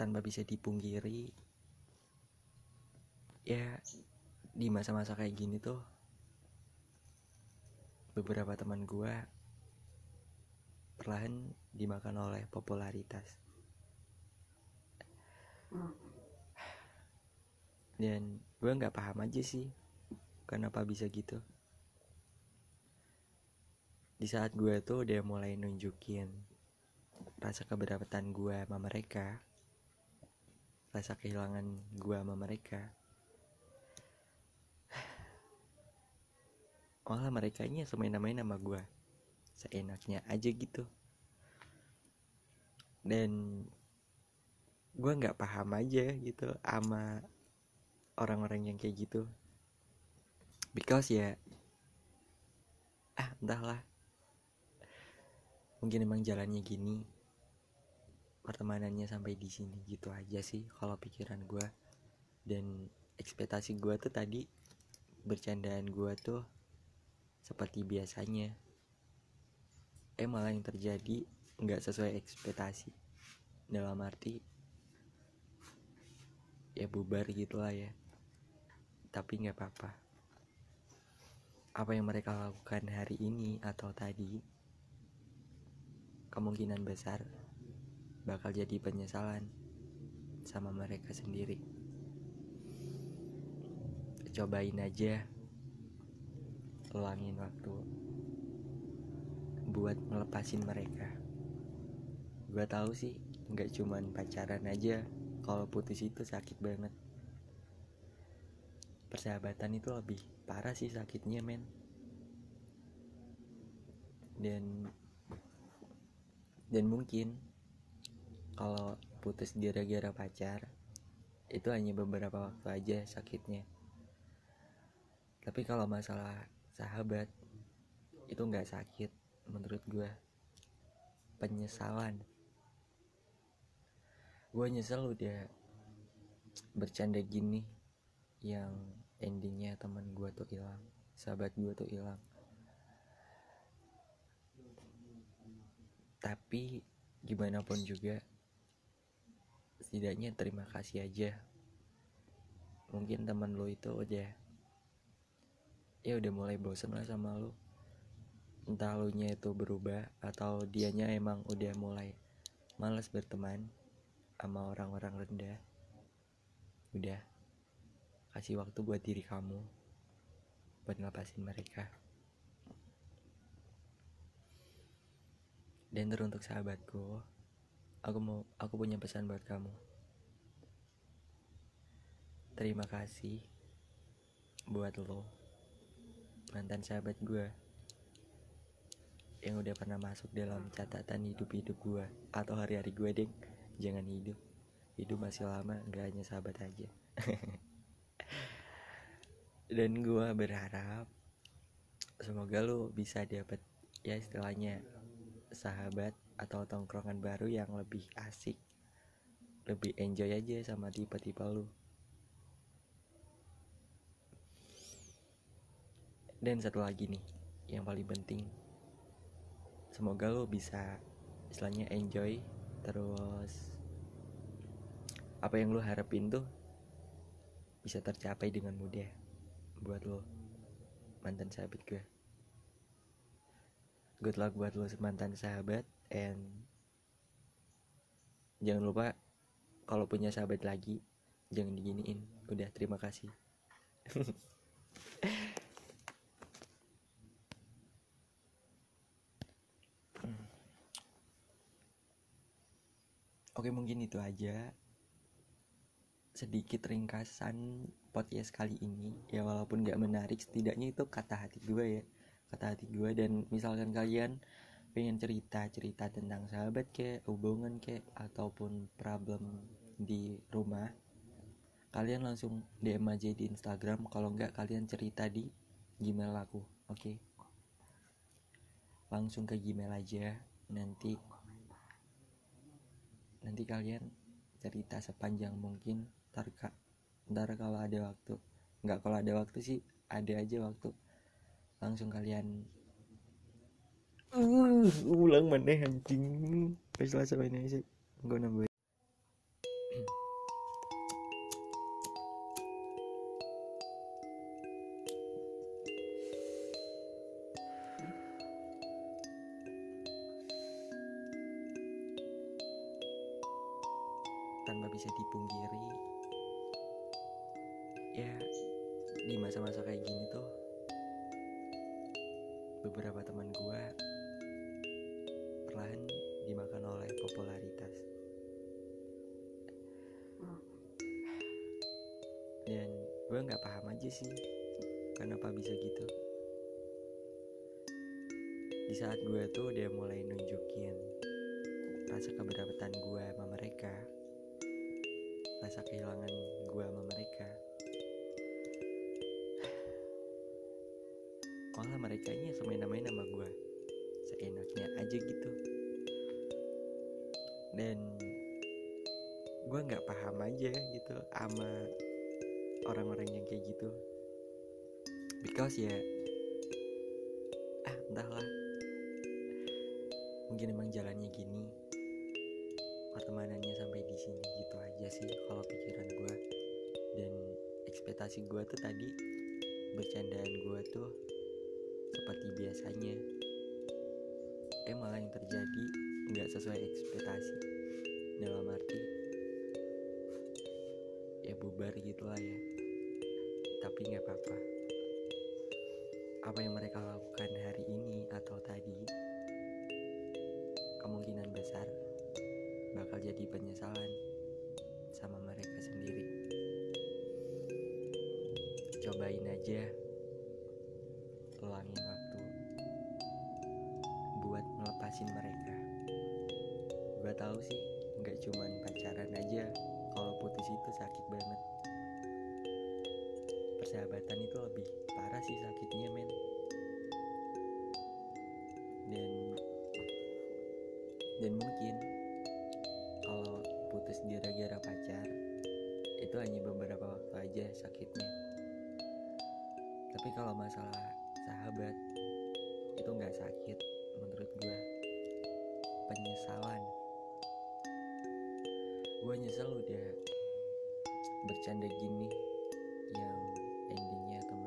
tanpa bisa dipungkiri ya di masa-masa kayak gini tuh beberapa teman gue perlahan dimakan oleh popularitas. Dan gue nggak paham aja sih kenapa bisa gitu. Di saat gue tuh udah mulai nunjukin rasa keberatan gue sama mereka rasa kehilangan gue sama mereka. Malah mereka ini semain-main sama gue seenaknya aja gitu. Dan gue nggak paham aja gitu sama orang-orang yang kayak gitu. Because ya ah entahlah. Mungkin emang jalannya gini pertemanannya sampai di sini gitu aja sih kalau pikiran gue dan ekspektasi gue tuh tadi bercandaan gue tuh seperti biasanya. Eh malah yang terjadi nggak sesuai ekspektasi. Dalam arti ya bubar gitulah ya. Tapi nggak apa-apa. Apa yang mereka lakukan hari ini atau tadi kemungkinan besar bakal jadi penyesalan sama mereka sendiri. Cobain aja. Luangin waktu buat ngelepasin mereka. Gue tahu sih nggak cuman pacaran aja. Kalau putus itu sakit banget. Persahabatan itu lebih parah sih sakitnya men. Dan dan mungkin kalau putus gara-gara pacar itu hanya beberapa waktu aja sakitnya. Tapi kalau masalah sahabat itu nggak sakit menurut gue penyesalan. Gue nyesel udah bercanda gini yang endingnya teman gue tuh hilang sahabat gue tuh hilang. Tapi gimana pun juga setidaknya terima kasih aja. Mungkin teman lo itu udah ya udah mulai bosen lah sama lo entah lo nya itu berubah atau dianya emang udah mulai males berteman sama orang-orang rendah. Udah kasih waktu buat diri kamu buat ngelepasin mereka. Dan teruntuk sahabatku aku mau aku punya pesan buat kamu. Terima kasih buat lo mantan sahabat gue yang udah pernah masuk dalam catatan hidup-hidup gue atau hari-hari gue deng jangan hidup. Hidup masih lama nggak hanya sahabat aja. Dan gue berharap semoga lo bisa dapet ya istilahnya sahabat atau tongkrongan baru yang lebih asik lebih enjoy aja sama tipe-tipe lu. Dan satu lagi nih yang paling penting semoga lo bisa istilahnya enjoy terus apa yang lo harapin tuh bisa tercapai dengan mudah buat lo mantan sahabat gue good luck buat lo mantan sahabat and jangan lupa kalau punya sahabat lagi jangan diginiin. Udah terima kasih. Oke mungkin itu aja sedikit ringkasan podcast kali ini. Ya walaupun gak menarik setidaknya itu kata hati gue ya. Kata hati gue dan misalkan kalian pengen cerita cerita tentang sahabat ke hubungan ke ataupun problem di rumah kalian langsung DM aja di Instagram. Kalau enggak kalian cerita di Gmail aku oke? Okay? langsung ke Gmail aja. Nanti nanti kalian cerita sepanjang mungkin. Ntar ntar kalau ada waktu nggak kalau ada waktu sih ada aja waktu. Langsung kalian uh ulang mana anjing. Pas selesai ini sih gue nambah tanpa bisa dipungkiri ya di masa-masa kayak gini tuh beberapa teman gue perlahan dimakan oleh popularitas. Dan gue nggak paham aja sih kenapa bisa gitu. Di saat gue tuh udah mulai nunjukin rasa keberatan gue sama mereka rasa kehilangan gue sama mereka malah mereka ini semain-main sama gue seenaknya aja gitu. Dan gue nggak paham aja gitu sama orang-orang yang kayak gitu. Because ya ah entahlah. Mungkin emang jalannya gini pertemanannya sampai di sini gitu aja sih kalau pikiran gue dan ekspektasi gue tuh tadi bercandaan gue tuh seperti biasanya eh malah yang terjadi nggak sesuai ekspektasi. Dalam arti ya bubar gitulah ya. Tapi nggak apa-apa. Apa yang mereka lakukan hari ini atau tadi kemungkinan besar bakal jadi penyesalan sama mereka sendiri. Cobain aja. Luangin mereka. Gue tahu sih nggak cuman pacaran aja kalau putus itu sakit banget. Persahabatan itu lebih parah sih sakitnya men. Dan dan mungkin kalau putus gara-gara pacar itu hanya beberapa waktu aja sakitnya. Tapi kalau masalah sahabat itu nggak sakit menurut gue penyesalan. Gue nyesel udah bercanda gini yang endingnya teman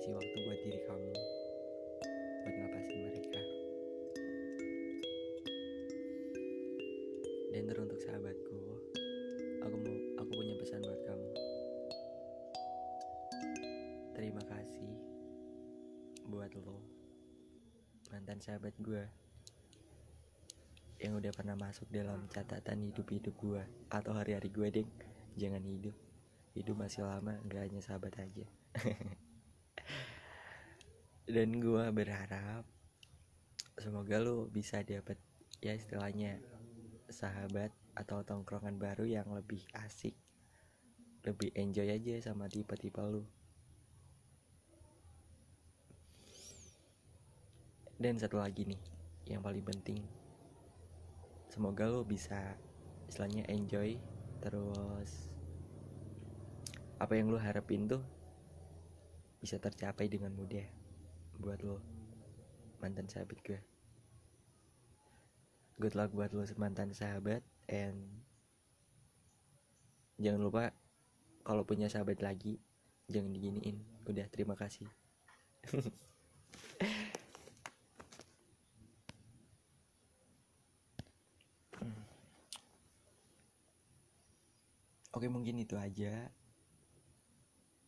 kasih waktu buat diri kamu. Buat ngapasin mereka. Dan teruntuk sahabatku aku mau aku punya pesan buat kamu. Terima kasih buat lo mantan sahabat gue yang udah pernah masuk dalam catatan hidup-hidup gue atau hari-hari gue deng jangan hidup. Hidup masih lama gak hanya sahabat aja dan gue berharap semoga lo bisa dapet ya istilahnya sahabat atau tongkrongan baru yang lebih asik lebih enjoy aja sama tipe-tipe lu. Dan satu lagi nih yang paling penting semoga lo bisa istilahnya enjoy terus apa yang lo harapin tuh bisa tercapai dengan mudah buat lo. Mantan sahabat gue. Good luck buat lo mantan sahabat and jangan lupa kalau punya sahabat lagi jangan diginiin. Udah terima kasih. Oke mungkin itu aja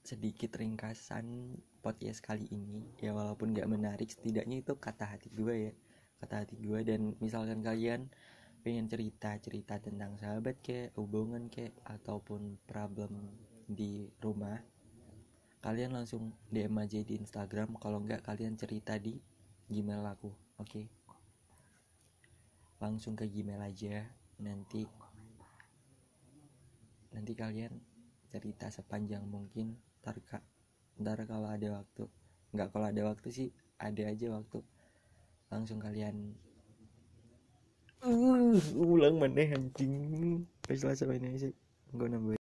sedikit ringkasan podcast kali ini. Ya walaupun gak menarik setidaknya itu kata hati gue ya. Kata hati gue dan misalkan kalian pengen cerita cerita tentang sahabat ke hubungan ke ataupun problem di rumah kalian langsung DM aja di Instagram. Kalau enggak kalian cerita di Gmail aku oke? Langsung ke Gmail aja. Nanti nanti kalian cerita sepanjang mungkin ntar kak ntar kalau ada waktu nggak kalau ada waktu sih ada aja waktu. Langsung kalian uh, ulang mana anjing. Pas selesai ini sih gue nambah